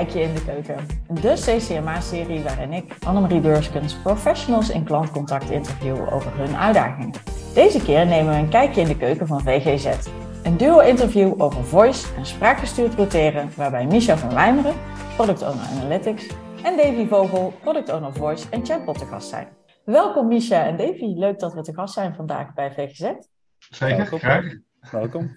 kijkje in de keuken. De CCMA-serie waarin ik, Annemarie Beurskens, professionals in klantcontact interview over hun uitdagingen. Deze keer nemen we een kijkje in de keuken van VGZ. Een duo-interview over voice en spraakgestuurd roteren, waarbij Micha van Wijmeren, Product Owner Analytics, en Davy Vogel, Product Owner Voice en Chatbot te gast zijn. Welkom Micha en Davy, leuk dat we te gast zijn vandaag bij VGZ. Zeker, graag. Welkom.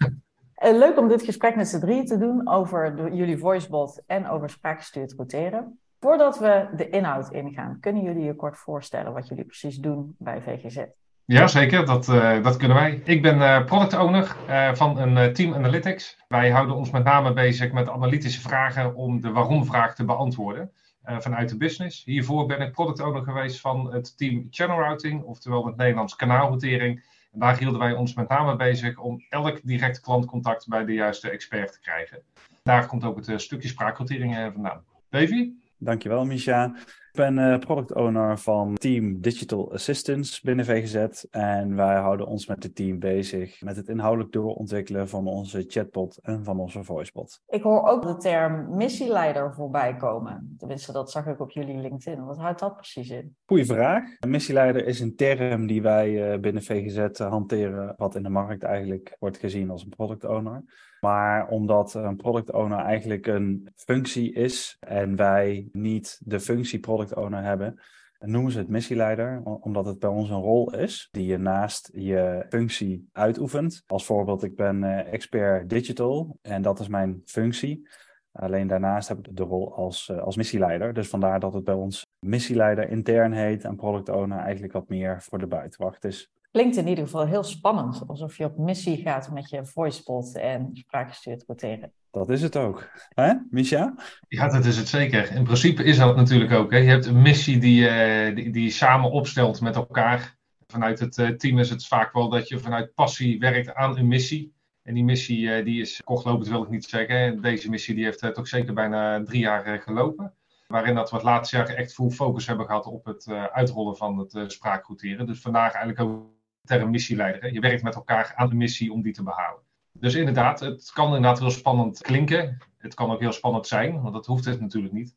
Uh, leuk om dit gesprek met z'n drieën te doen over jullie voicebot en over spraakgestuurd roteren. Voordat we de inhoud ingaan, kunnen jullie je kort voorstellen wat jullie precies doen bij VGZ? Ja, zeker. Dat, uh, dat kunnen wij. Ik ben uh, product owner van een team analytics. Wij houden ons met name bezig met analytische vragen om de waarom-vraag te beantwoorden vanuit de business. Hiervoor ben ik product owner geweest van het team channel routing, oftewel het Nederlands kanaalrotering. En daar hielden wij ons met name bezig om elk direct klantcontact bij de juiste expert te krijgen. Daar komt ook het stukje spraakrotering vandaan. Davy? Dankjewel, Misha. Ik ben uh, product owner van Team Digital Assistance binnen VGZ. En wij houden ons met het team bezig met het inhoudelijk doorontwikkelen van onze chatbot en van onze voicebot. Ik hoor ook de term missieleider voorbij komen. Tenminste, dat zag ik op jullie LinkedIn. Wat houdt dat precies in? Goeie vraag. Een missieleider is een term die wij uh, binnen VGZ hanteren, wat in de markt eigenlijk wordt gezien als een product owner. Maar omdat een product owner eigenlijk een functie is en wij niet de functie product owner hebben, noemen ze het missieleider, omdat het bij ons een rol is die je naast je functie uitoefent. Als voorbeeld, ik ben expert digital en dat is mijn functie. Alleen daarnaast heb ik de rol als, als missieleider. Dus vandaar dat het bij ons missieleider intern heet en product owner eigenlijk wat meer voor de buitenwacht is. Klinkt in ieder geval heel spannend, alsof je op missie gaat met je voicebot en spraakgestuurd quoteren. Dat is het ook. Hè, Misha? Ja, dat is het zeker. In principe is dat natuurlijk ook. Hè. Je hebt een missie die, uh, die, die je samen opstelt met elkaar. Vanuit het uh, team is het vaak wel dat je vanuit passie werkt aan een missie. En die missie uh, die is kortlopend, wil ik niet zeggen. Deze missie die heeft toch zeker bijna drie jaar gelopen. Waarin dat we het laatste jaar echt full focus hebben gehad op het uitrollen van het spraakrouteren. Dus vandaag eigenlijk ook term missieleider. Je werkt met elkaar aan de missie om die te behalen. Dus inderdaad, het kan inderdaad heel spannend klinken. Het kan ook heel spannend zijn, want dat hoeft het natuurlijk niet.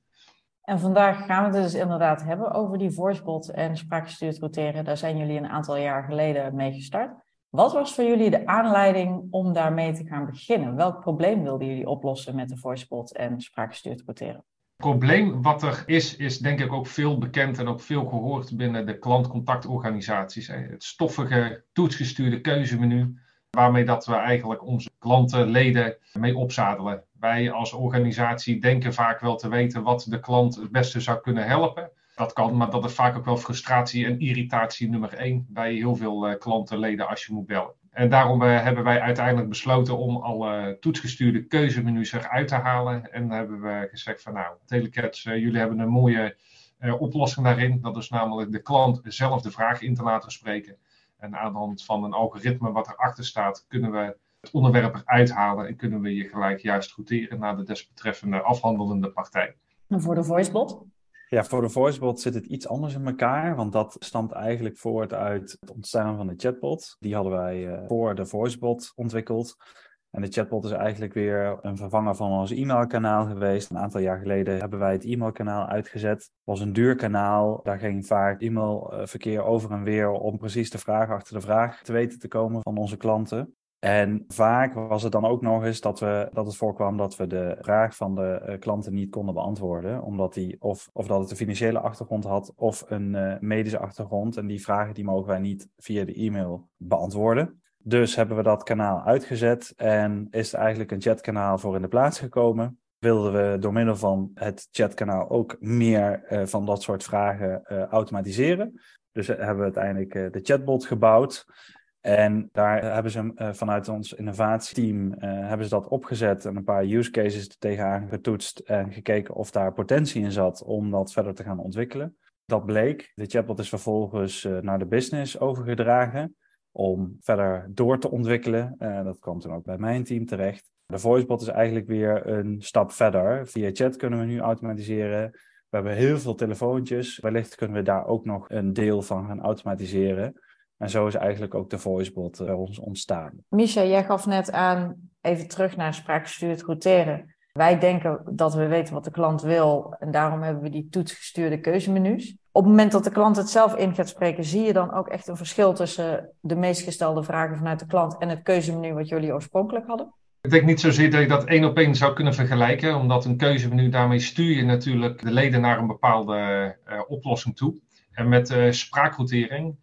En vandaag gaan we het dus inderdaad hebben over die voicebot en spraakgestuurd roteren. Daar zijn jullie een aantal jaar geleden mee gestart. Wat was voor jullie de aanleiding om daarmee te gaan beginnen? Welk probleem wilden jullie oplossen met de voicebot en spraakgestuurd roteren? Probleem wat er is, is denk ik ook veel bekend en ook veel gehoord binnen de klantcontactorganisaties. Het stoffige, toetsgestuurde keuzemenu, waarmee dat we eigenlijk onze klanten, leden mee opzadelen. Wij als organisatie denken vaak wel te weten wat de klant het beste zou kunnen helpen. Dat kan, maar dat is vaak ook wel frustratie en irritatie nummer één bij heel veel klanten, leden als je moet bellen. En daarom uh, hebben wij uiteindelijk besloten om alle toetsgestuurde keuzemenu's eruit te halen. En hebben we gezegd van nou, Telecats, uh, jullie hebben een mooie uh, oplossing daarin. Dat is namelijk de klant zelf de vraag in te laten spreken. En aan de hand van een algoritme wat erachter staat, kunnen we het onderwerp eruit halen. En kunnen we je gelijk juist routeren naar de desbetreffende afhandelende partij. En voor de voicebot? Ja, voor de voicebot zit het iets anders in elkaar, want dat stamt eigenlijk voort uit het ontstaan van de chatbot. Die hadden wij uh, voor de voicebot ontwikkeld. En de chatbot is eigenlijk weer een vervanger van ons e-mailkanaal geweest. Een aantal jaar geleden hebben wij het e-mailkanaal uitgezet. Het was een duur kanaal. Daar ging vaak e-mailverkeer over en weer om precies de vraag achter de vraag te weten te komen van onze klanten. En vaak was het dan ook nog eens dat, we, dat het voorkwam dat we de vraag van de uh, klanten niet konden beantwoorden. Omdat die of, of dat het een financiële achtergrond had of een uh, medische achtergrond. En die vragen die mogen wij niet via de e-mail beantwoorden. Dus hebben we dat kanaal uitgezet en is er eigenlijk een chatkanaal voor in de plaats gekomen. Wilden we door middel van het chatkanaal ook meer uh, van dat soort vragen automatiseren. Dus hebben we uiteindelijk de chatbot gebouwd. En daar hebben ze uh, vanuit ons innovatieteam uh, hebben ze dat opgezet en een paar use cases tegenaan getoetst en gekeken of daar potentie in zat om dat verder te gaan ontwikkelen. Dat bleek. De chatbot is vervolgens uh, naar de business overgedragen om verder door te ontwikkelen. dat kwam toen ook bij mijn team terecht. De voicebot is eigenlijk weer een stap verder. Via chat kunnen we nu automatiseren. We hebben heel veel telefoontjes. Wellicht kunnen we daar ook nog een deel van gaan automatiseren. En zo is eigenlijk ook de voicebot bij ons ontstaan. Misha, jij gaf net aan, even terug naar spraakgestuurd routeren. Wij denken dat we weten wat de klant wil en daarom hebben we die toetsgestuurde keuzemenu's. Op het moment dat de klant het zelf in gaat spreken, zie je dan ook echt een verschil tussen de meest gestelde vragen vanuit de klant en het keuzemenu wat jullie oorspronkelijk hadden? Ik denk niet zozeer dat je dat één op één zou kunnen vergelijken, omdat een keuzemenu daarmee stuur je natuurlijk de leden naar een bepaalde uh, oplossing toe. En met uh, spraakroutering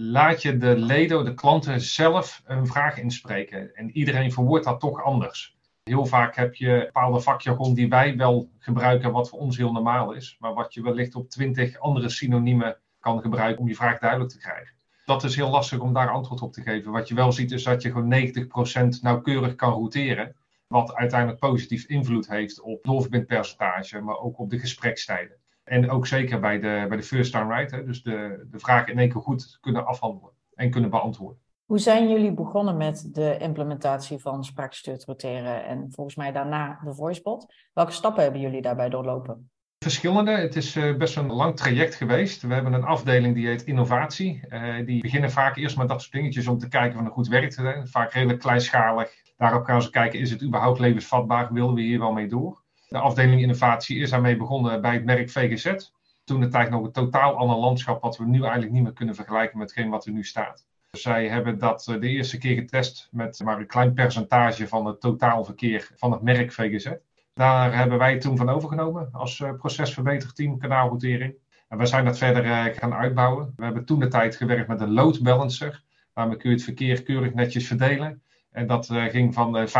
laat je de leden, de klanten zelf een vraag inspreken. En iedereen verwoordt dat toch anders. Heel vaak heb je bepaalde vakjargon die wij wel gebruiken, wat voor ons heel normaal is, maar wat je wellicht op twintig andere synoniemen kan gebruiken om je vraag duidelijk te krijgen. Dat is heel lastig om daar antwoord op te geven. Wat je wel ziet is dat je gewoon 90% nauwkeurig kan routeren, wat uiteindelijk positief invloed heeft op doorverbindpercentage, maar ook op de gesprekstijden. En ook zeker bij de, bij de first time right, hè, dus de, de vraag in één keer goed kunnen afhandelen en kunnen beantwoorden. Hoe zijn jullie begonnen met de implementatie van spraakgestuurd roteren en volgens mij daarna de voicebot? Welke stappen hebben jullie daarbij doorlopen? Verschillende. Het is eh, best een lang traject geweest. We hebben een afdeling die heet innovatie. Uh, die beginnen vaak eerst met dat soort dingetjes om te kijken of het goed werkt. Vaak redelijk kleinschalig. Daarop gaan ze kijken, is het überhaupt levensvatbaar? Willen we hier wel mee door? De afdeling innovatie is daarmee begonnen bij het merk VGZ. Toen de tijd nog een totaal ander landschap, wat we nu eigenlijk niet meer kunnen vergelijken met wat er nu staat. Zij hebben dat eh, de eerste keer getest met maar een klein percentage van het totaalverkeer van het merk VGZ. Daar hebben wij toen van overgenomen als uh, procesverbeterteam kanaalroutering. En we zijn dat verder uh, gaan uitbouwen. We hebben toen de tijd gewerkt met een load balancer. Daarmee kun je het verkeer keurig netjes verdelen. En dat uh, ging van 5%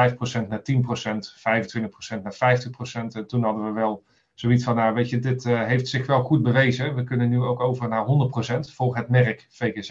naar 10%, 25% naar 50%. En toen hadden we wel zoiets van, nou weet je, dit heeft zich wel goed bewezen. We kunnen nu ook over naar 100% voor het merk VGZ.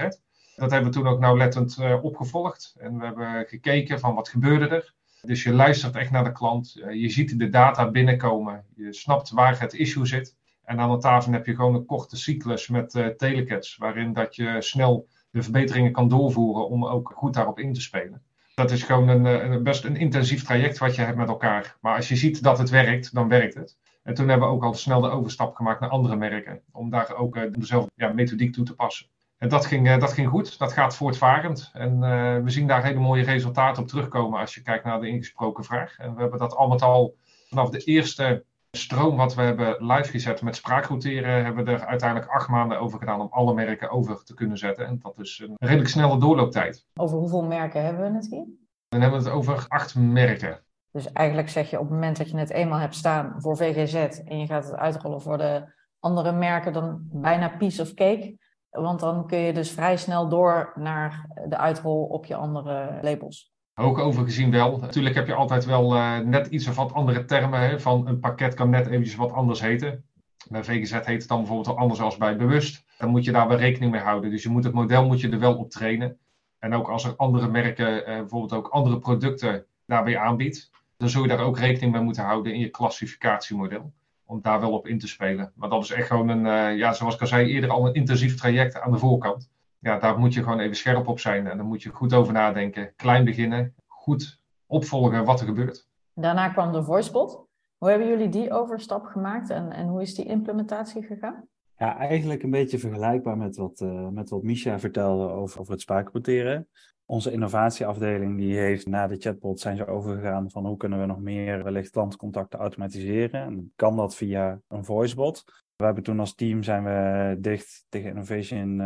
Dat hebben we toen ook nauwlettend opgevolgd. En we hebben gekeken van wat gebeurde er. Dus je luistert echt naar de klant. Je ziet de data binnenkomen. Je snapt waar het issue zit. En aan de tafel heb je gewoon een korte cyclus met uh, telecats. Waarin dat je snel de verbeteringen kan doorvoeren om ook goed daarop in te spelen. Dat is gewoon een, een, best een intensief traject wat je hebt met elkaar. Maar als je ziet dat het werkt, dan werkt het. En toen hebben we ook al snel de overstap gemaakt naar andere merken. Om daar ook dezelfde ja, methodiek toe te passen. En dat ging, eh, dat ging goed, dat gaat voortvarend. En we zien daar hele mooie resultaten op terugkomen als je kijkt naar de ingesproken vraag. En we hebben dat al met al vanaf de eerste stroom wat we hebben live gezet met spraakroteren, hebben we er uiteindelijk acht maanden over gedaan om alle merken over te kunnen zetten. En dat is een redelijk snelle doorlooptijd. Over hoeveel merken hebben we het hier? Dan hebben we het over acht merken. Dus eigenlijk zeg je op het moment dat je het eenmaal hebt staan voor VGZ en je gaat het uitrollen voor de andere merken, dan bijna piece of cake want dan kun je dus vrij snel door naar de uitrol op je andere labels. Ook overgezien wel. Natuurlijk heb je altijd wel uh, net iets of wat andere termen. Hè, van een pakket kan net eventjes wat anders heten. Bij VGZ heet het dan bijvoorbeeld al anders als bij bewust. Dan moet je daar wel rekening mee houden. Dus je moet het model moet je er wel op trainen. En ook als er andere merken, uh, bijvoorbeeld ook andere producten daarbij aanbiedt, dan zul je daar ook rekening mee moeten houden in je klassificatiemodel om daar wel op in te spelen. Maar dat is echt gewoon een, uh, ja, zoals ik al zei eerder, al een intensief traject aan de voorkant. Ja, daar moet je gewoon even scherp op zijn en dan moet je goed over nadenken. Klein beginnen, goed opvolgen wat er gebeurt. Daarna kwam de voicebot. Hoe hebben jullie die overstap gemaakt en, en hoe is die implementatie gegaan? Ja, eigenlijk een beetje vergelijkbaar met wat, uh, met wat Misha vertelde over, over het spraakquoteren. Onze innovatieafdeling die heeft na de chatbot zijn ze overgegaan van hoe kunnen we nog meer wellicht klantcontacten automatiseren. En kan dat via een voicebot. We hebben toen als team zijn we dicht tegen Innovation uh,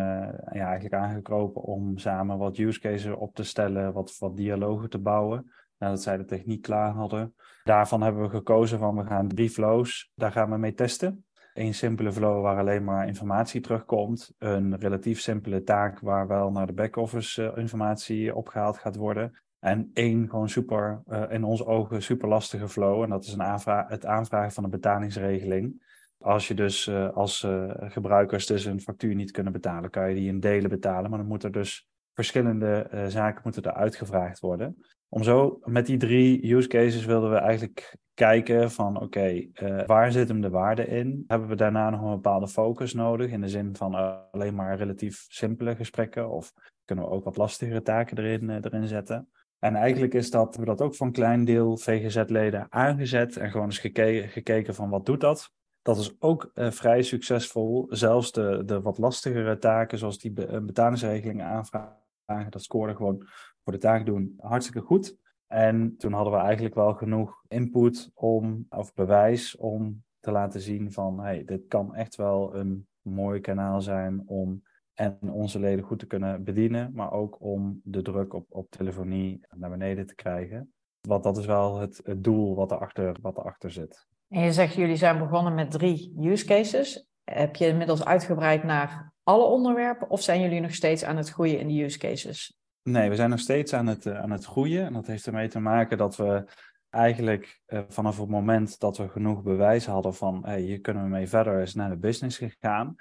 ja, eigenlijk aangekropen om samen wat use cases op te stellen, wat, wat dialogen te bouwen. Nadat zij de techniek klaar hadden. Daarvan hebben we gekozen van we gaan drie flows, daar gaan we mee testen. Een simpele flow waar alleen maar informatie terugkomt. Een relatief simpele taak waar wel naar de back-office uh, informatie opgehaald gaat worden. En één gewoon super, uh, in onze ogen super lastige flow. En dat is een het aanvragen van een betalingsregeling. Als je dus uh, als gebruikers dus een factuur niet kunnen betalen, kan je die in delen betalen. Maar dan moet er dus verschillende zaken moeten er uitgevraagd worden. Om zo met die drie use cases wilden we eigenlijk kijken van oké, waar zit hem de waarde in? Hebben we daarna nog een bepaalde focus nodig in de zin van alleen maar relatief simpele gesprekken of kunnen we ook wat lastigere taken erin, erin zetten? En eigenlijk is dat, we dat ook een klein deel VGZ-leden aangezet en gewoon eens gekeken, gekeken van wat doet dat? Dat is ook vrij succesvol. Zelfs de, de wat lastigere taken, zoals die be betalingsregelingen aanvragen, dat scoorde gewoon voor de taak doen hartstikke goed. En toen hadden we eigenlijk wel genoeg input om, of bewijs om te laten zien van, hey, dit kan echt wel een mooi kanaal zijn om en onze leden goed te kunnen bedienen, maar ook om de druk op, op telefonie naar beneden te krijgen. Want dat is wel het, het doel wat erachter, wat erachter zit. En je zegt, jullie zijn begonnen met drie use cases. Heb je inmiddels uitgebreid naar alle onderwerpen of zijn jullie nog steeds aan het groeien in de use cases? Nee, we zijn nog steeds aan het, aan het groeien. En dat heeft ermee te maken dat we eigenlijk uh, vanaf het moment dat we genoeg bewijs hadden van hey, hier kunnen we mee verder, is naar de business gegaan.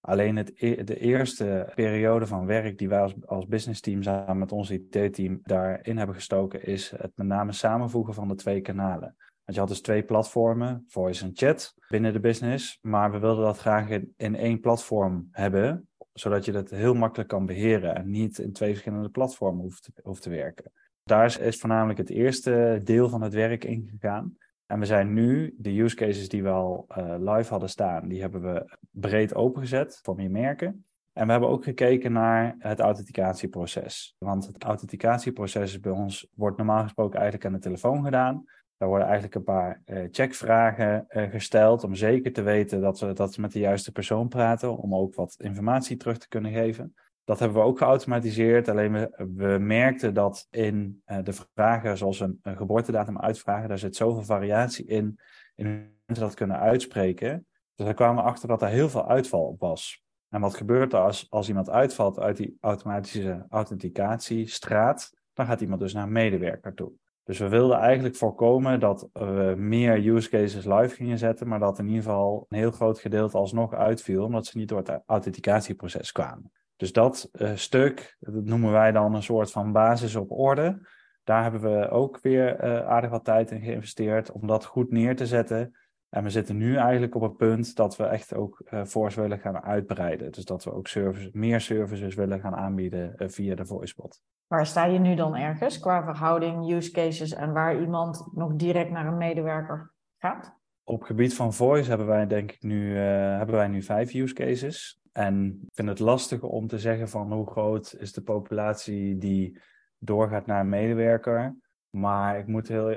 Alleen het, e-, de eerste periode van werk die wij als, als business team samen met ons IT-team daarin hebben gestoken, is het met name samenvoegen van de twee kanalen. Want je had dus twee platformen, voice en chat, binnen de business. Maar we wilden dat graag in, één platform hebben, zodat je dat heel makkelijk kan beheren en niet in twee verschillende platformen hoeft, te werken. Daar is, voornamelijk het eerste deel van het werk ingegaan. En we zijn nu de use cases die we al uh, live hadden staan, die hebben we breed opengezet voor meer merken. En we hebben ook gekeken naar het authenticatieproces. Want het authenticatieproces bij ons wordt normaal gesproken eigenlijk aan de telefoon gedaan. Daar worden eigenlijk een paar uh, checkvragen uh, gesteld om zeker te weten dat we, dat met de juiste persoon praten, om ook wat informatie terug te kunnen geven. Dat hebben we ook geautomatiseerd. Alleen we, we merkten dat in uh, de vragen, zoals een, een, geboortedatum uitvragen, daar zit zoveel variatie in, in hoe mensen dat kunnen uitspreken. Dus daar kwamen we achter dat er heel veel uitval op was. En wat gebeurt er als, als iemand uitvalt uit die automatische authenticatiestraat? Dan gaat iemand dus naar een medewerker toe. Dus we wilden eigenlijk voorkomen dat we meer use cases live gingen zetten, maar dat in ieder geval een heel groot gedeelte alsnog uitviel, omdat ze niet door het authenticatieproces kwamen. Dus dat uh, stuk, dat noemen wij dan een soort van basis op orde. Daar hebben we ook weer uh, aardig wat tijd in geïnvesteerd om dat goed neer te zetten. En we zitten nu eigenlijk op het punt dat we echt ook uh, Force willen gaan uitbreiden. Dus dat we ook services, meer services willen gaan aanbieden uh, via de voicebot. Waar sta je nu dan ergens qua verhouding, use cases en waar iemand nog direct naar een medewerker gaat? Op het gebied van voice hebben wij denk ik nu, uh, hebben wij nu vijf use cases. En ik vind het lastig om te zeggen van hoe groot is de populatie die doorgaat naar een medewerker. Maar ik moet heel,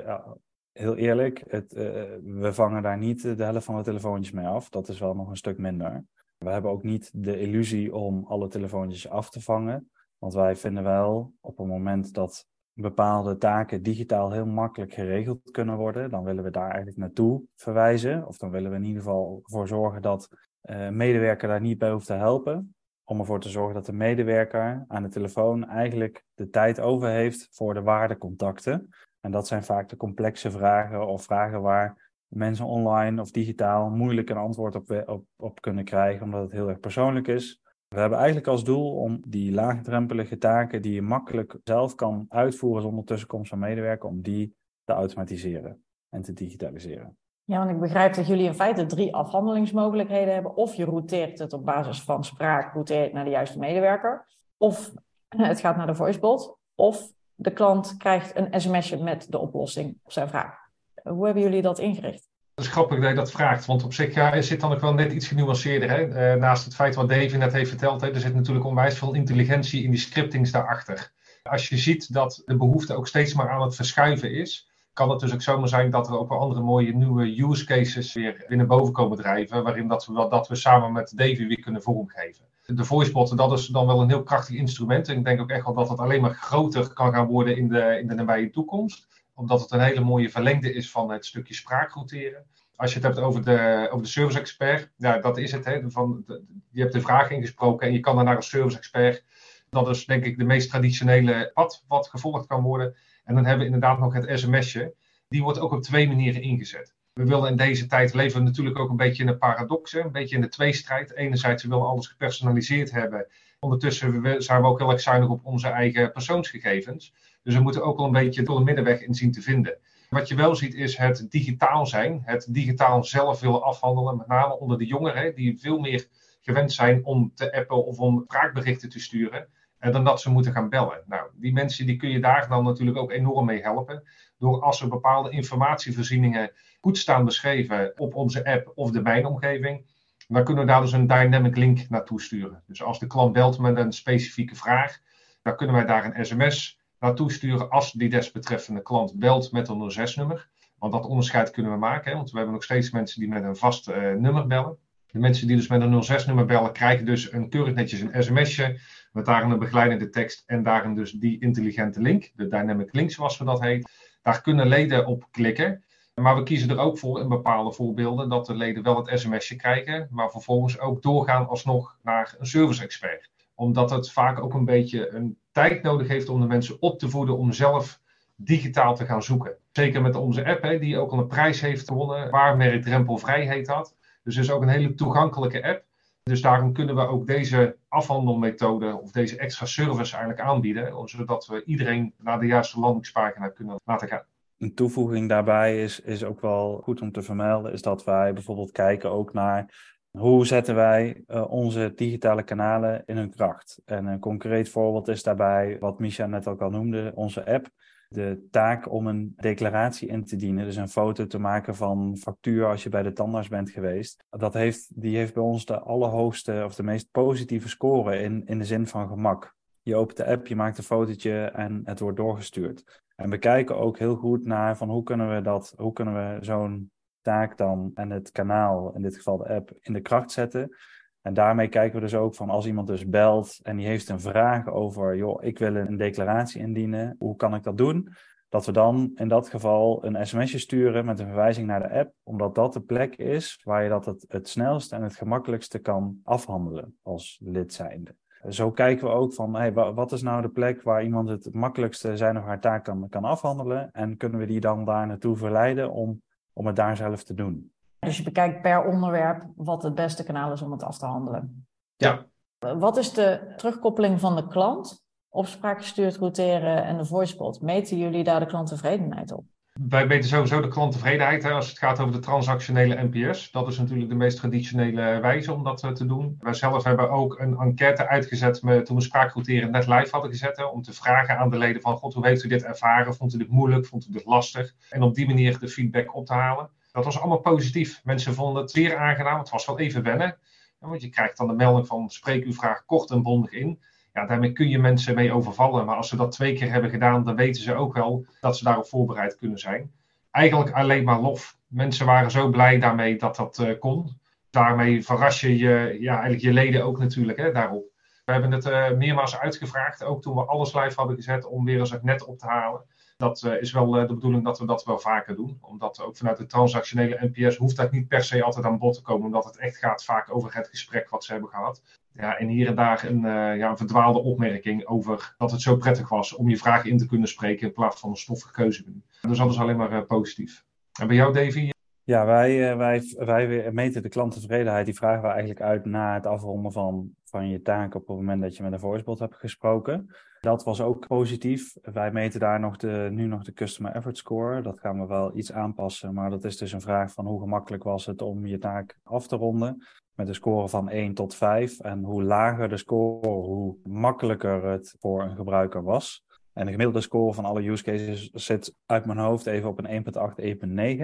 heel eerlijk, het, uh, we vangen daar niet de helft van de telefoontjes mee af. Dat is wel nog een stuk minder. We hebben ook niet de illusie om alle telefoontjes af te vangen. Want wij vinden wel op het moment dat bepaalde taken digitaal heel makkelijk geregeld kunnen worden, dan willen we daar eigenlijk naartoe verwijzen. Of dan willen we in ieder geval voor zorgen dat uh, medewerker daar niet bij hoeft te helpen. Om ervoor te zorgen dat de medewerker aan de telefoon eigenlijk de tijd over heeft voor de waardecontacten. En dat zijn vaak de complexe vragen of vragen waar mensen online of digitaal moeilijk een antwoord op, op, op kunnen krijgen, omdat het heel erg persoonlijk is. We hebben eigenlijk als doel om die laagdrempelige taken die je makkelijk zelf kan uitvoeren zonder tussenkomst van medewerker, om die te automatiseren en te digitaliseren. Ja, want ik begrijp dat jullie in feite drie afhandelingsmogelijkheden hebben. Of je routeert het op basis van spraak, routeert naar de juiste medewerker. Of het gaat naar de voicebot. Of de klant krijgt een sms'je met de oplossing op zijn vraag. Hoe hebben jullie dat ingericht? Het is grappig dat je dat vraagt, want op zich ja, zit dan ook wel net iets genuanceerder. Hè? Uh, naast het feit wat David net heeft verteld, hè, er zit natuurlijk onwijs veel intelligentie in die scriptings daarachter. Als je ziet dat de behoefte ook steeds maar aan het verschuiven is, kan het dus ook zomaar zijn dat er ook wel andere mooie nieuwe use cases weer binnen boven komen drijven, waarin dat we, dat we samen met Davy weer kunnen vormgeven. De voicebot, dat is dan wel een heel krachtig instrument. En ik denk ook echt wel dat het alleen maar groter kan gaan worden in de, in de nabije toekomst omdat het een hele mooie verlengde is van het stukje spraakrouteren. Als je het hebt over de, over de service expert, ja, dat is het. Hè, van, je hebt de vraag ingesproken en je kan naar een service expert. Dat is denk ik de meest traditionele pad wat gevolgd kan worden. En dan hebben we inderdaad nog het sms'je. Die wordt ook op twee manieren ingezet. We willen in deze tijd leven natuurlijk ook een beetje in een paradox, een beetje in de tweestrijd. Enerzijds, we willen alles gepersonaliseerd hebben. Ondertussen zijn we ook heel erg zuinig op onze eigen persoonsgegevens. Dus we moeten ook wel een beetje door de middenweg in zien te vinden. Wat je wel ziet is het digitaal zijn, het digitaal zelf willen afhandelen, met name onder de jongeren, die veel meer gewend zijn om te appen of om spraakberichten te sturen, eh, dan dat ze moeten gaan bellen. Nou, die mensen die kun je daar dan natuurlijk ook enorm mee helpen, door als er bepaalde informatievoorzieningen goed staan beschreven op onze app of de mijnomgeving, dan kunnen we daar dus een dynamic link naartoe sturen. Dus als de klant belt met een specifieke vraag, dan kunnen wij daar een sms naartoe sturen als die desbetreffende klant belt met een 06-nummer. Want dat onderscheid kunnen we maken, want we hebben nog steeds mensen die met een vast uh, nummer bellen. De mensen die dus met een 06-nummer bellen, krijgen dus een keurig netjes een sms'je met daarin een begeleidende tekst en daarin dus die intelligente link, de dynamic link zoals we dat heet. Daar kunnen leden op klikken. Maar we kiezen er ook voor in bepaalde voorbeelden dat de leden wel het sms'je krijgen, maar vervolgens ook doorgaan alsnog naar een service expert. Omdat het vaak ook een beetje een tijd nodig heeft om de mensen op te voeden om zelf digitaal te gaan zoeken. Zeker met onze app, hè, die ook al een prijs heeft gewonnen. Waarmerk Drempelvrij heet dat. Dus het is ook een hele toegankelijke app. Dus daarom kunnen we ook deze afhandelmethode of deze extra service eigenlijk aanbieden, zodat we iedereen naar de juiste landingspagina kunnen laten gaan. Een toevoeging daarbij is, is ook wel goed om te vermelden, is dat wij bijvoorbeeld kijken ook naar hoe zetten wij uh, onze digitale kanalen in hun kracht. En een concreet voorbeeld is daarbij wat Misha net ook al noemde, onze app de taak om een declaratie in te dienen, dus een foto te maken van factuur als je bij de tandarts bent geweest, dat heeft, die heeft bij ons de allerhoogste of de meest positieve score in, in de zin van gemak. Je opent de app, je maakt een fotootje en het wordt doorgestuurd. En we kijken ook heel goed naar van hoe kunnen we dat, hoe kunnen we zo'n taak dan en het kanaal, in dit geval de app, in de kracht zetten. En daarmee kijken we dus ook van als iemand dus belt en die heeft een vraag over, joh, ik wil een declaratie indienen, hoe kan ik dat doen? Dat we dan in dat geval een sms'je sturen met een verwijzing naar de app, omdat dat de plek is waar je dat het, het snelst en het gemakkelijkste kan afhandelen als lid zijnde. Zo kijken we ook van, hey, wat is nou de plek waar iemand het makkelijkste zijn of haar taak kan, kan afhandelen? En kunnen we die dan daar naartoe verleiden om, om het daar zelf te doen? Dus je bekijkt per onderwerp wat het beste kanaal is om het af te handelen. Ja. Wat is de terugkoppeling van de klant op spraakgestuurd routeren en de voicebot? Meten jullie daar de klanttevredenheid op? Wij meten sowieso de klanttevredenheid hè, als het gaat over de transactionele NPS. Dat is natuurlijk de meest traditionele wijze om dat eh, te doen. Wij zelf hebben ook een enquête uitgezet met, toen we spraakrouteren net live hadden gezet. Om te vragen aan de leden van, god, hoe heeft u dit ervaren? Vond u dit moeilijk? Vond u dit lastig? En op die manier de feedback op te halen. Dat was allemaal positief. Mensen vonden het zeer aangenaam. Het was wel even wennen. Want je krijgt dan de melding van spreek uw vraag kort en bondig in. Ja, daarmee kun je mensen mee overvallen. Maar als ze dat twee keer hebben gedaan, dan weten ze ook wel dat ze daarop voorbereid kunnen zijn. Eigenlijk alleen maar lof. Mensen waren zo blij daarmee dat dat uh, kon. Daarmee verras je, je ja, eigenlijk je leden ook natuurlijk hè, daarop. We hebben het uh, meermaals uitgevraagd, ook toen we alles live hadden gezet, om weer eens het net op te halen. Dat uh, is wel de bedoeling dat we dat wel vaker doen. Omdat ook vanuit de transactionele NPS hoeft dat niet per se altijd aan bod te komen. Omdat het echt gaat vaak over het gesprek wat ze hebben gehad. Ja, en hier en daar een, uh, ja, een verdwaalde opmerking over dat het zo prettig was om je vragen in te kunnen spreken in plaats van een stoffige keuze. Dus dat is alleen maar positief. En bij jou, Davy? Ja, wij, wij, wij meten de klanttevredenheid. Die vragen we eigenlijk uit na het afronden van, van je taak op het moment dat je met een voicebot hebt gesproken. Dat was ook positief. Wij meten daar nog de, nu nog de Customer Effort Score. Dat gaan we wel iets aanpassen, maar dat is dus een vraag van hoe gemakkelijk was het om je taak af te ronden. Met een score van 1 tot 5. En hoe lager de score, hoe makkelijker het voor een gebruiker was. En de gemiddelde score van alle use cases zit uit mijn hoofd even op een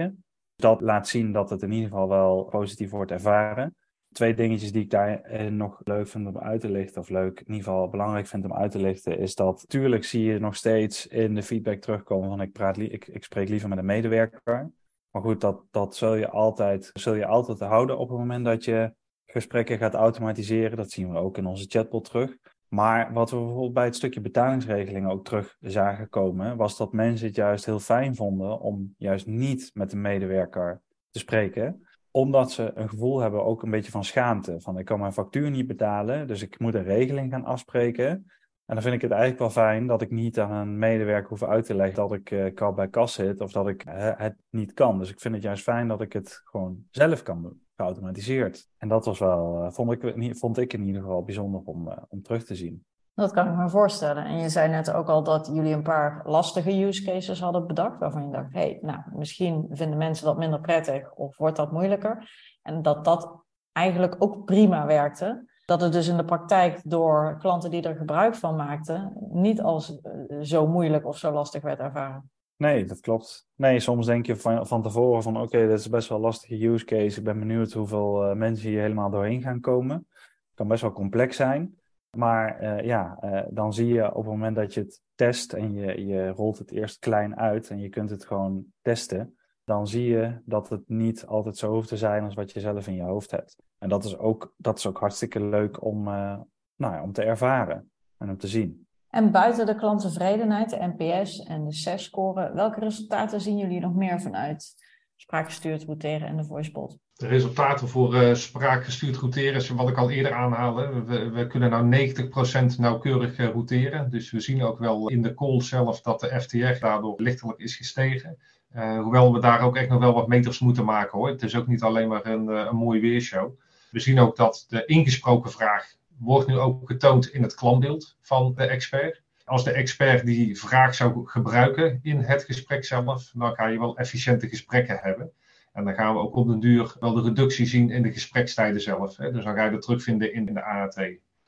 1.8, 1.9. Dat laat zien dat het in ieder geval wel positief wordt ervaren twee dingetjes die ik daar nog leuk vind om uit te lichten, of leuk, in ieder geval belangrijk vind om uit te lichten, is dat tuurlijk zie je nog steeds in de feedback terugkomen van ik, praat ik, ik spreek liever met een medewerker. Maar goed, dat, dat zul, je altijd, zul je altijd houden op het moment dat je gesprekken gaat automatiseren. Dat zien we ook in onze chatbot terug. Maar wat we bijvoorbeeld bij het stukje betalingsregelingen ook terug zagen komen, was dat mensen het juist heel fijn vonden om juist niet met een medewerker te spreken omdat ze een gevoel hebben ook een beetje van schaamte. Van ik kan mijn factuur niet betalen, dus ik moet een regeling gaan afspreken. En dan vind ik het eigenlijk wel fijn dat ik niet aan een medewerker hoef uit te leggen dat ik uh, bij kas zit of dat ik uh, het niet kan. Dus ik vind het juist fijn dat ik het gewoon zelf kan doen, geautomatiseerd. En dat was wel, uh, vond, ik, vond ik in ieder geval bijzonder om, om terug te zien. Dat kan ik me voorstellen. En je zei net ook al dat jullie een paar lastige use cases hadden bedacht, waarvan je dacht, hey, nou, misschien vinden mensen dat minder prettig of wordt dat moeilijker. En dat dat eigenlijk ook prima werkte. Dat het dus in de praktijk door klanten die er gebruik van maakten, niet als eh, zo moeilijk of zo lastig werd ervaren. Nee, dat klopt. Nee, soms denk je van, van tevoren van oké, dit is best wel een lastige use case. Ik ben benieuwd hoeveel uh, mensen hier helemaal doorheen gaan komen. Het kan best wel complex zijn. Maar uh, ja, dan zie je op het moment dat je het test en je, je rolt het eerst klein uit en je kunt het gewoon testen, dan zie je dat het niet altijd zo hoeft te zijn als wat je zelf in je hoofd hebt. En dat is ook, dat is ook hartstikke leuk om, uh, nou ja, om te ervaren en om te zien. En buiten de klanttevredenheid, de NPS en de CES-score, welke resultaten zien jullie nog meer vanuit spraakgestuurd routeren en de voicebot? De resultaten voor uh, spraakgestuurd routeren is wat ik al eerder aanhaalde. We, we kunnen nou 90% nauwkeurig uh, routeren. Dus we zien ook wel in de call zelf dat de FTR daardoor lichtelijk is gestegen. Uh, hoewel we daar ook echt nog wel wat meters moeten maken hoor. Het is ook niet alleen maar een, een mooie weershow. We zien ook dat de ingesproken vraag wordt nu ook getoond in het klantbeeld van de expert. Als de expert die vraag zou gebruiken in het gesprek zelf, dan ga je wel efficiënte gesprekken hebben. En dan gaan we ook op den duur wel de reductie zien in de gesprekstijden zelf. Hè. Dus dan ga je dat terugvinden in, de AAT.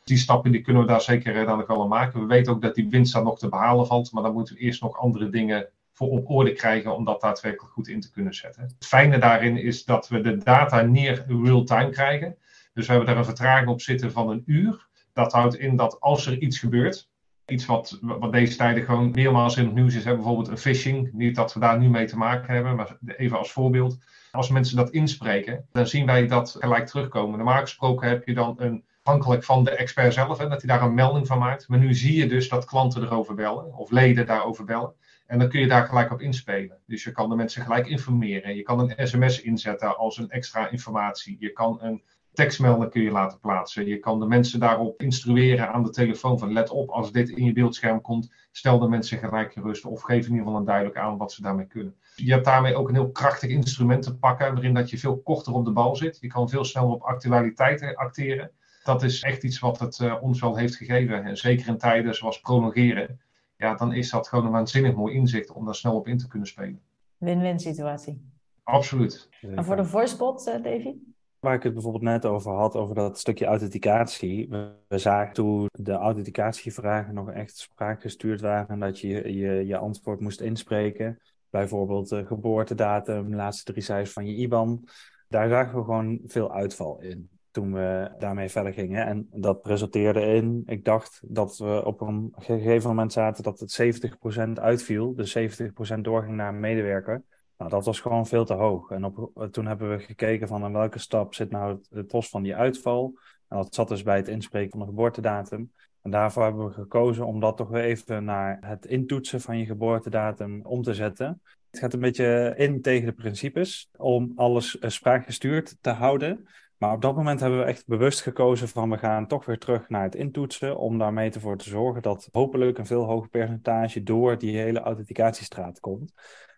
Die stappen die kunnen we daar zeker dan nog wel maken. We weten ook dat die winst daar nog te behalen valt, maar dan moeten we eerst nog andere dingen voor op orde krijgen om dat daadwerkelijk goed in te kunnen zetten. Het fijne daarin is dat we de data neer real-time krijgen. Dus we hebben daar een vertraging op zitten van een uur. Dat houdt in dat als er iets gebeurt, iets wat, wat deze tijden gewoon meermaals in het nieuws is, bijvoorbeeld een phishing. Niet dat we daar nu mee te maken hebben, maar even als voorbeeld. Als mensen dat inspreken, dan zien wij dat gelijk terugkomen. Normaal gesproken heb je dan een, afhankelijk van de expert zelf, hè, dat hij daar een melding van maakt. Maar nu zie je dus dat klanten erover bellen, of leden daarover bellen. En dan kun je daar gelijk op inspelen. Dus je kan de mensen gelijk informeren. Je kan een sms inzetten als een extra informatie. Je kan een tekstmelding kun je laten plaatsen. Je kan de mensen daarop instrueren aan de telefoon van let op als dit in je beeldscherm komt, stel de mensen gelijk gerust of geef in ieder geval een duidelijk aan wat ze daarmee kunnen. Je hebt daarmee ook een heel krachtig instrument te pakken waarin dat je veel korter op de bal zit. Je kan veel sneller op actualiteiten acteren. Dat is echt iets wat het uh, ons wel heeft gegeven. En zeker in tijden zoals prolongeren. Ja, dan is dat gewoon een waanzinnig mooi inzicht om daar snel op in te kunnen spelen. Win-win situatie. Absoluut. En voor de voicebot, uh, Davy? Waar ik het bijvoorbeeld net over had, over dat stukje authenticatie. We, zagen toen de authenticatievragen nog echt spraakgestuurd waren. Dat je, je je antwoord moest inspreken. Bijvoorbeeld de geboortedatum, de laatste drie cijfers van je IBAN. Daar zagen we gewoon veel uitval in toen we daarmee verder gingen. En dat resulteerde in, ik dacht dat we op een gegeven moment zaten dat het 70% uitviel. Dus 70% doorging naar een medewerker. Nou, dat was gewoon veel te hoog. En toen hebben we gekeken van in welke stap zit nou het, los van die uitval. En dat zat dus bij het inspreken van de geboortedatum. En daarvoor hebben we gekozen om dat toch weer even naar het intoetsen van je geboortedatum om te zetten. Het gaat een beetje in tegen de principes om alles eh, spraakgestuurd te houden. Maar op dat moment hebben we echt bewust gekozen van we gaan toch weer terug naar het intoetsen. Om daarmee ervoor te zorgen dat hopelijk een veel hoger percentage door die hele authenticatiestraat komt.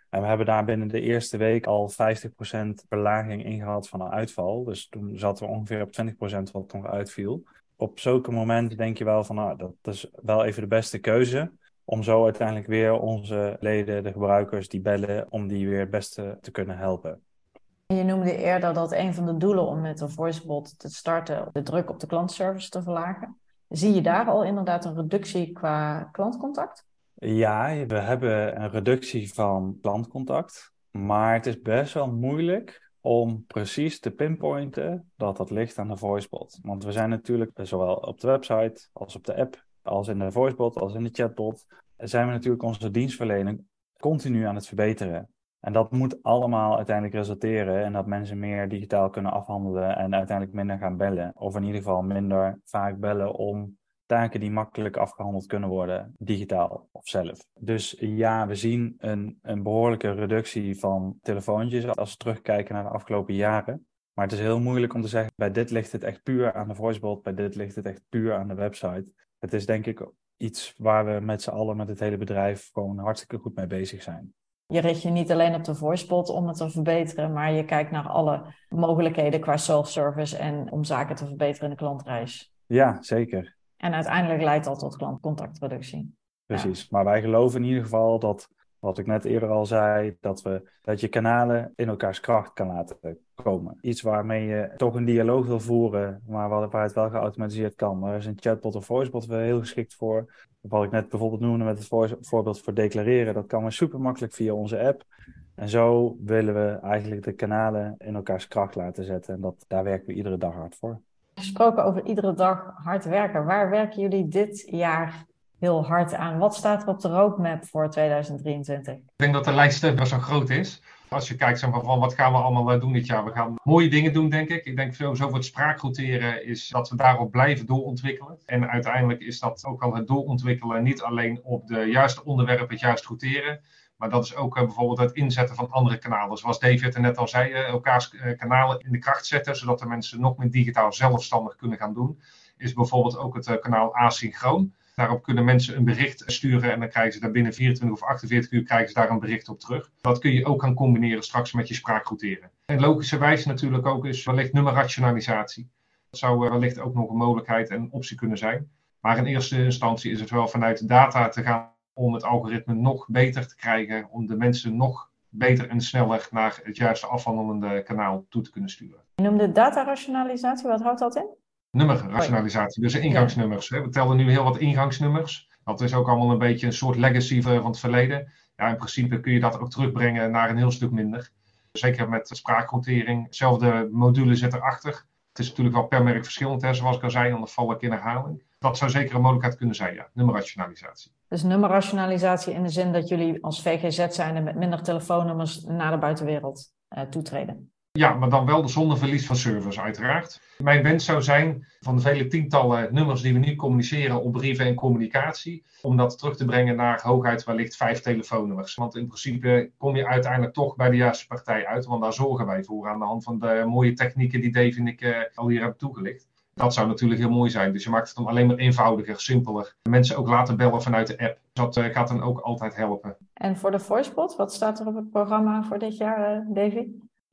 En we hebben daar binnen de eerste week al 50% verlaging ingehad van een uitval. Dus toen zaten we ongeveer op 20% wat nog uitviel. Op zulke momenten denk je wel van, nou, dat is wel even de beste keuze. Om zo uiteindelijk weer onze leden, de gebruikers die bellen, om die weer het beste te kunnen helpen. Je noemde eerder dat een van de doelen om met een voicebot te starten, de druk op de klantservice te verlagen. Zie je daar al inderdaad een reductie qua klantcontact? Ja, we hebben een reductie van klantcontact, maar het is best wel moeilijk om precies te pinpointen dat dat ligt aan de voicebot. Want we zijn natuurlijk zowel op de website als op de app, als in de voicebot, als in de chatbot, zijn we natuurlijk onze dienstverlening continu aan het verbeteren. En dat moet allemaal uiteindelijk resulteren in dat mensen meer digitaal kunnen afhandelen en uiteindelijk minder gaan bellen. Of in ieder geval minder vaak bellen om taken die makkelijk afgehandeld kunnen worden, digitaal of zelf. Dus ja, we zien een, een behoorlijke reductie van telefoontjes als we terugkijken naar de afgelopen jaren. Maar het is heel moeilijk om te zeggen, bij dit ligt het echt puur aan de voicebot, bij dit ligt het echt puur aan de website. Het is denk ik iets waar we met z'n allen, met het hele bedrijf, gewoon hartstikke goed mee bezig zijn. Je richt je niet alleen op de voicebot om het te verbeteren, maar je kijkt naar alle mogelijkheden qua self-service en om zaken te verbeteren in de klantreis. Ja, zeker. En uiteindelijk leidt dat tot klantcontactreductie. Precies, maar wij geloven in ieder geval dat, wat ik net eerder al zei, dat, we, dat je kanalen in elkaars kracht kan laten komen. Iets waarmee je toch een dialoog wil voeren, maar waar het wel geautomatiseerd kan. Daar is een chatbot of voicebot wel heel geschikt voor. Wat ik net bijvoorbeeld noemde met het voorbeeld voor declareren, dat kan we super makkelijk via onze app. En zo willen we eigenlijk de kanalen in elkaars kracht laten zetten. En dat, daar werken we iedere dag hard voor. Gesproken over iedere dag hard werken. Waar werken jullie dit jaar heel hard aan? Wat staat er op de roadmap voor 2023? Ik denk dat de lijst best wel groot is. Als je kijkt van wat gaan we allemaal eh, doen dit jaar. We gaan mooie dingen doen, denk ik. Ik denk sowieso voor het spraakroteren is dat we daarop blijven doorontwikkelen. En uiteindelijk is dat ook al het doorontwikkelen niet alleen op de juiste onderwerpen, het juist roteren. Maar dat is ook uh, bijvoorbeeld het inzetten van andere kanalen. Zoals David er net al zei, uh, elkaars kanalen in de kracht zetten, zodat de mensen nog meer digitaal zelfstandig kunnen gaan doen. Is bijvoorbeeld ook het kanaal asynchroon. Daarop kunnen mensen een bericht sturen en dan krijgen ze daar binnen 24 of 48 uur krijgen ze daar een bericht op terug. Dat kun je ook gaan combineren straks met je spraakrouteren. En logischerwijs natuurlijk ook is wellicht nummerrationalisatie. Dat zou eh, wellicht ook nog een mogelijkheid en optie kunnen zijn. Maar in eerste instantie is het wel vanuit data te gaan om het algoritme nog beter te krijgen, om de mensen nog beter en sneller naar het juiste afhandelende kanaal toe te kunnen sturen. Je noemde data-rationalisatie, wat houdt dat in? Nummerrationalisatie, dus ingangsnummers. We tellen nu heel wat ingangsnummers. Dat is ook allemaal een beetje een soort legacy van het verleden. Ja, in principe kun je dat ook terugbrengen naar een heel stuk minder. Zeker met spraakrotering. Hetzelfde module zit erachter. Het is natuurlijk wel per merk verschillend, hè, zoals ik al zei, anders val ik in herhaling. Dat zou zeker een mogelijkheid kunnen zijn, ja. Nummerrationalisatie. Dus nummerrationalisatie in de zin dat jullie als VGZ zijn met minder telefoonnummers naar de buitenwereld uh, toetreden? Ja, maar dan wel zonder verlies van service, uiteraard. Mijn wens zou zijn van de vele tientallen nummers die we nu communiceren op brieven en communicatie, om dat terug te brengen naar hooguit wellicht vijf telefoonnummers. Want in principe kom je uiteindelijk toch bij de juiste partij uit, want daar zorgen wij voor aan de hand van de mooie technieken die Dave en ik uh, al hier hebben toegelicht. Dat zou natuurlijk heel mooi zijn. Dus je maakt het dan alleen maar eenvoudiger, simpeler. Mensen ook laten bellen vanuit de app. Dat uh, gaat dan ook altijd helpen. En voor de voicebot, wat staat er op het programma voor dit jaar, uh, Davy?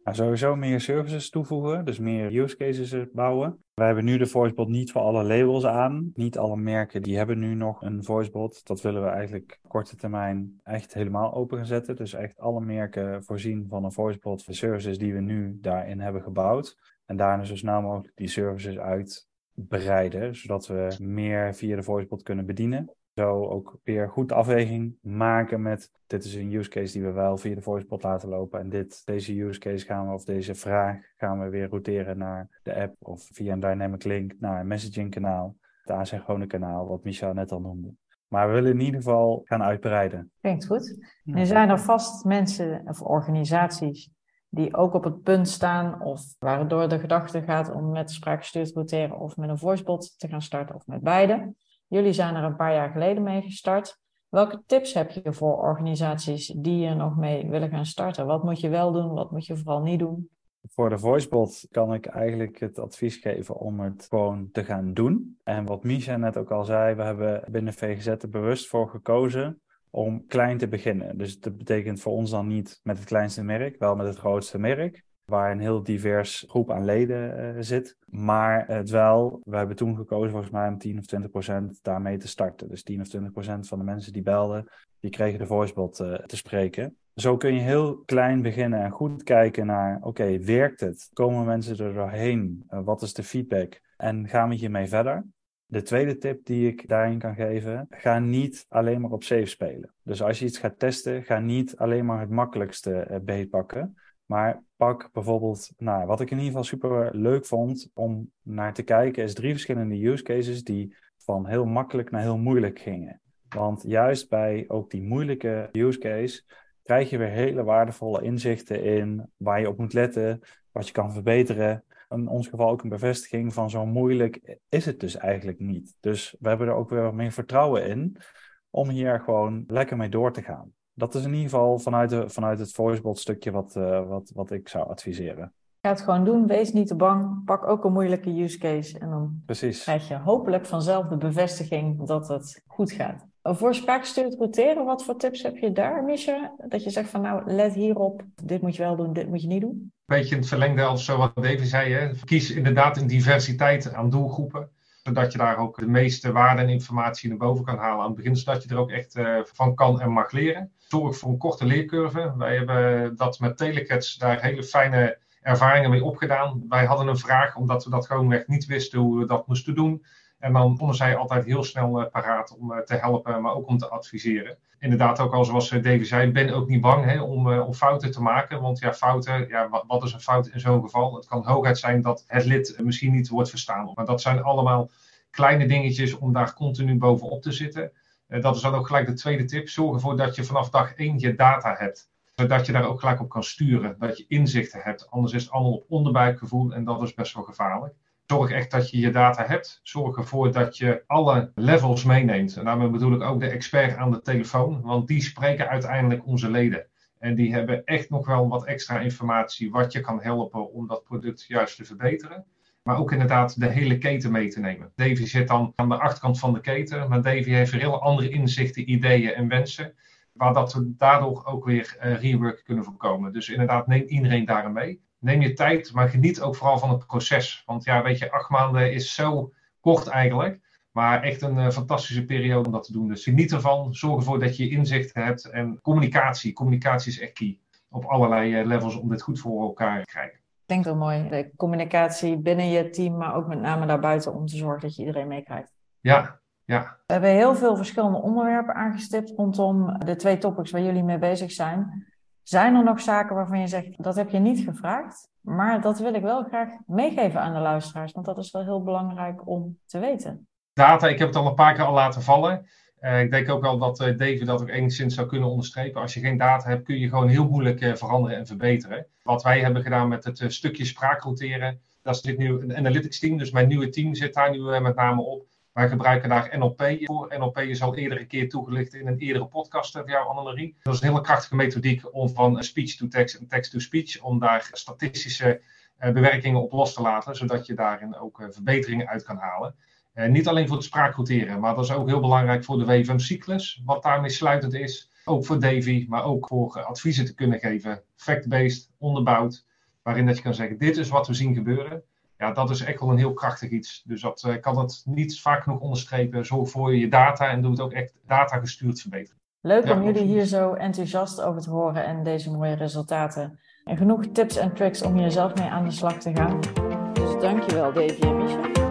Nou, sowieso meer services toevoegen, dus meer use cases bouwen. Wij hebben nu de voicebot niet voor alle labels aan. Niet alle merken die hebben nu nog een voicebot. Dat willen we eigenlijk korte termijn echt helemaal open gaan zetten. Dus echt alle merken voorzien van een voicebot voor services die we nu daarin hebben gebouwd. En daarna zo snel mogelijk die services uitbreiden, zodat we meer via de voicebot kunnen bedienen zo ook weer goed afweging maken met dit is een use case die we wel via de voicebot laten lopen en dit, deze use case gaan we of deze vraag gaan we weer routeren naar de app of via een dynamic link naar een messaging kanaal, het asynchrone kanaal wat Michel net al noemde. Maar we willen in ieder geval gaan uitbreiden. Klinkt goed. Er zijn er vast mensen of organisaties die ook op het punt staan of waardoor de gedachte gaat om met spraakgestuurd routeren of met een voicebot te gaan starten of met beide. Jullie zijn er een paar jaar geleden mee gestart. Welke tips heb je voor organisaties die er nog mee willen gaan starten? Wat moet je wel doen? Wat moet je vooral niet doen? Voor de voicebot kan ik eigenlijk het advies geven om het gewoon te gaan doen. En wat Misha net ook al zei, we hebben binnen VGZ er bewust voor gekozen om klein te beginnen. Dus dat betekent voor ons dan niet met het kleinste merk, wel met het grootste merk waar een heel divers groep aan leden uh, zit. Maar het wel, we hebben toen gekozen volgens mij om 10 of 20 procent daarmee te starten. Dus 10 of 20 procent van de mensen die belden, die kregen de voicebot uh, te spreken. Zo kun je heel klein beginnen en goed kijken naar, oké, werkt het? Komen mensen er doorheen? Uh, wat is de feedback? En gaan we hiermee verder? De tweede tip die ik daarin kan geven, ga niet alleen maar op safe spelen. Dus als je iets gaat testen, ga niet alleen maar het makkelijkste beet pakken. Maar pak bijvoorbeeld, nou, wat ik in ieder geval super leuk vond om naar te kijken, is drie verschillende use cases die van heel makkelijk naar heel moeilijk gingen. Want juist bij ook die moeilijke use case krijg je weer hele waardevolle inzichten in waar je op moet letten, wat je kan verbeteren. In ons geval ook een bevestiging van zo moeilijk is het dus eigenlijk niet. Dus we hebben er ook weer meer vertrouwen in om hier gewoon lekker mee door te gaan dat is in ieder geval vanuit, de, vanuit het voicebot stukje wat, uh, wat, wat ik zou adviseren. Ga het gewoon doen, wees niet te bang. Pak ook een moeilijke use case en dan Precies. krijg je hopelijk vanzelf de bevestiging dat het goed gaat. Voor spraakgestuurd roteren, wat voor tips heb je daar, Misha? Dat je zegt van nou, let hierop, dit moet je wel doen, dit moet je niet doen? Een beetje in het verlengde of zo wat David zei. Hè? Kies inderdaad een diversiteit aan doelgroepen zodat je daar ook de meeste waarde en informatie naar boven kan halen aan het begin, zodat je er ook echt uh, van kan en mag leren. Zorg voor een korte leercurve. Wij hebben dat met Telecats daar hele fijne ervaringen mee opgedaan. Wij hadden een vraag omdat we dat gewoonweg niet wisten hoe we dat moesten doen. En dan konden zij altijd heel snel uh, paraat om te helpen, maar ook om te adviseren. Inderdaad, ook al zoals Davy zei, ben ook niet bang hè, om, om fouten te maken. Want ja, fouten, ja, wat, wat is een fout in zo'n geval? Het kan hooguit zijn dat het lid misschien niet wordt verstaan. Maar dat zijn allemaal kleine dingetjes om daar continu bovenop te zitten. dat is dan ook gelijk de tweede tip. Zorg ervoor dat je vanaf dag één je data hebt zodat je daar ook gelijk op kan sturen. Dat je inzichten hebt. Anders is het allemaal op onderbuikgevoel en dat is best wel gevaarlijk. Zorg echt dat je je data hebt. Zorg ervoor dat je alle levels meeneemt. En daarmee bedoel ik ook de expert aan de telefoon, want die spreken uiteindelijk onze leden. En die hebben echt nog wel wat extra informatie wat je kan helpen om dat product juist te verbeteren. Maar ook inderdaad de hele keten mee te nemen. Davy zit dan aan de achterkant van de keten, maar Davy heeft weer heel andere inzichten, ideeën en wensen waar dat we daardoor ook weer uh, rework kunnen voorkomen. Dus inderdaad, neem iedereen daarin mee. Neem je tijd, maar geniet ook vooral van het proces. Want ja, weet je, acht maanden is zo kort eigenlijk. Maar echt een uh, fantastische periode om dat te doen. Dus geniet ervan. Zorg ervoor dat je inzicht hebt. En communicatie. Communicatie is echt key. Op allerlei uh, levels om dit goed voor elkaar te krijgen. Ik denk wel mooi. De communicatie binnen je team, maar ook met name daarbuiten om te zorgen dat je iedereen meekrijgt. Ja, ja. We hebben heel veel verschillende onderwerpen aangestipt rondom de twee topics waar jullie mee bezig zijn. Zijn er nog zaken waarvan je zegt, dat heb je niet gevraagd, maar dat wil ik wel graag meegeven aan de luisteraars, want dat is wel heel belangrijk om te weten. Data, ik heb het al een paar keer al laten vallen. Uh, ik denk ook al dat uh, David dat ook enigszins zou kunnen onderstrepen. Als je geen data hebt, kun je gewoon heel moeilijk uh, veranderen en verbeteren. Wat wij hebben gedaan met het stukje spraakroteren, dat zit nu een analytics team, dus mijn nieuwe team zit daar nu met name op. Wij gebruiken daar NLP voor. NLP is al eerder keer toegelicht in een eerdere podcast van jou, Annemarie. Dat is een hele krachtige methodiek om van speech to text en text to speech, om daar statistische uh, bewerkingen op los te laten, zodat je daarin ook uh, verbeteringen uit kan halen. Niet alleen voor het spraakquoteren, maar dat is ook heel belangrijk voor de WFM-cyclus, wat daarmee sluitend is. Ook voor Davy, maar ook voor adviezen te kunnen geven, fact-based, onderbouwd, waarin dat je kan zeggen, dit is wat we zien gebeuren ja, dat is echt wel een heel krachtig iets. Dus dat uh, kan het niet vaak genoeg onderstrepen. Zorg voor je data en doe het ook echt data gestuurd verbeteren. Leuk om jullie hier zo enthousiast over te horen en deze mooie resultaten. En genoeg tips en tricks om hier zelf mee aan de slag te gaan. Dus dankjewel Davy en Michel.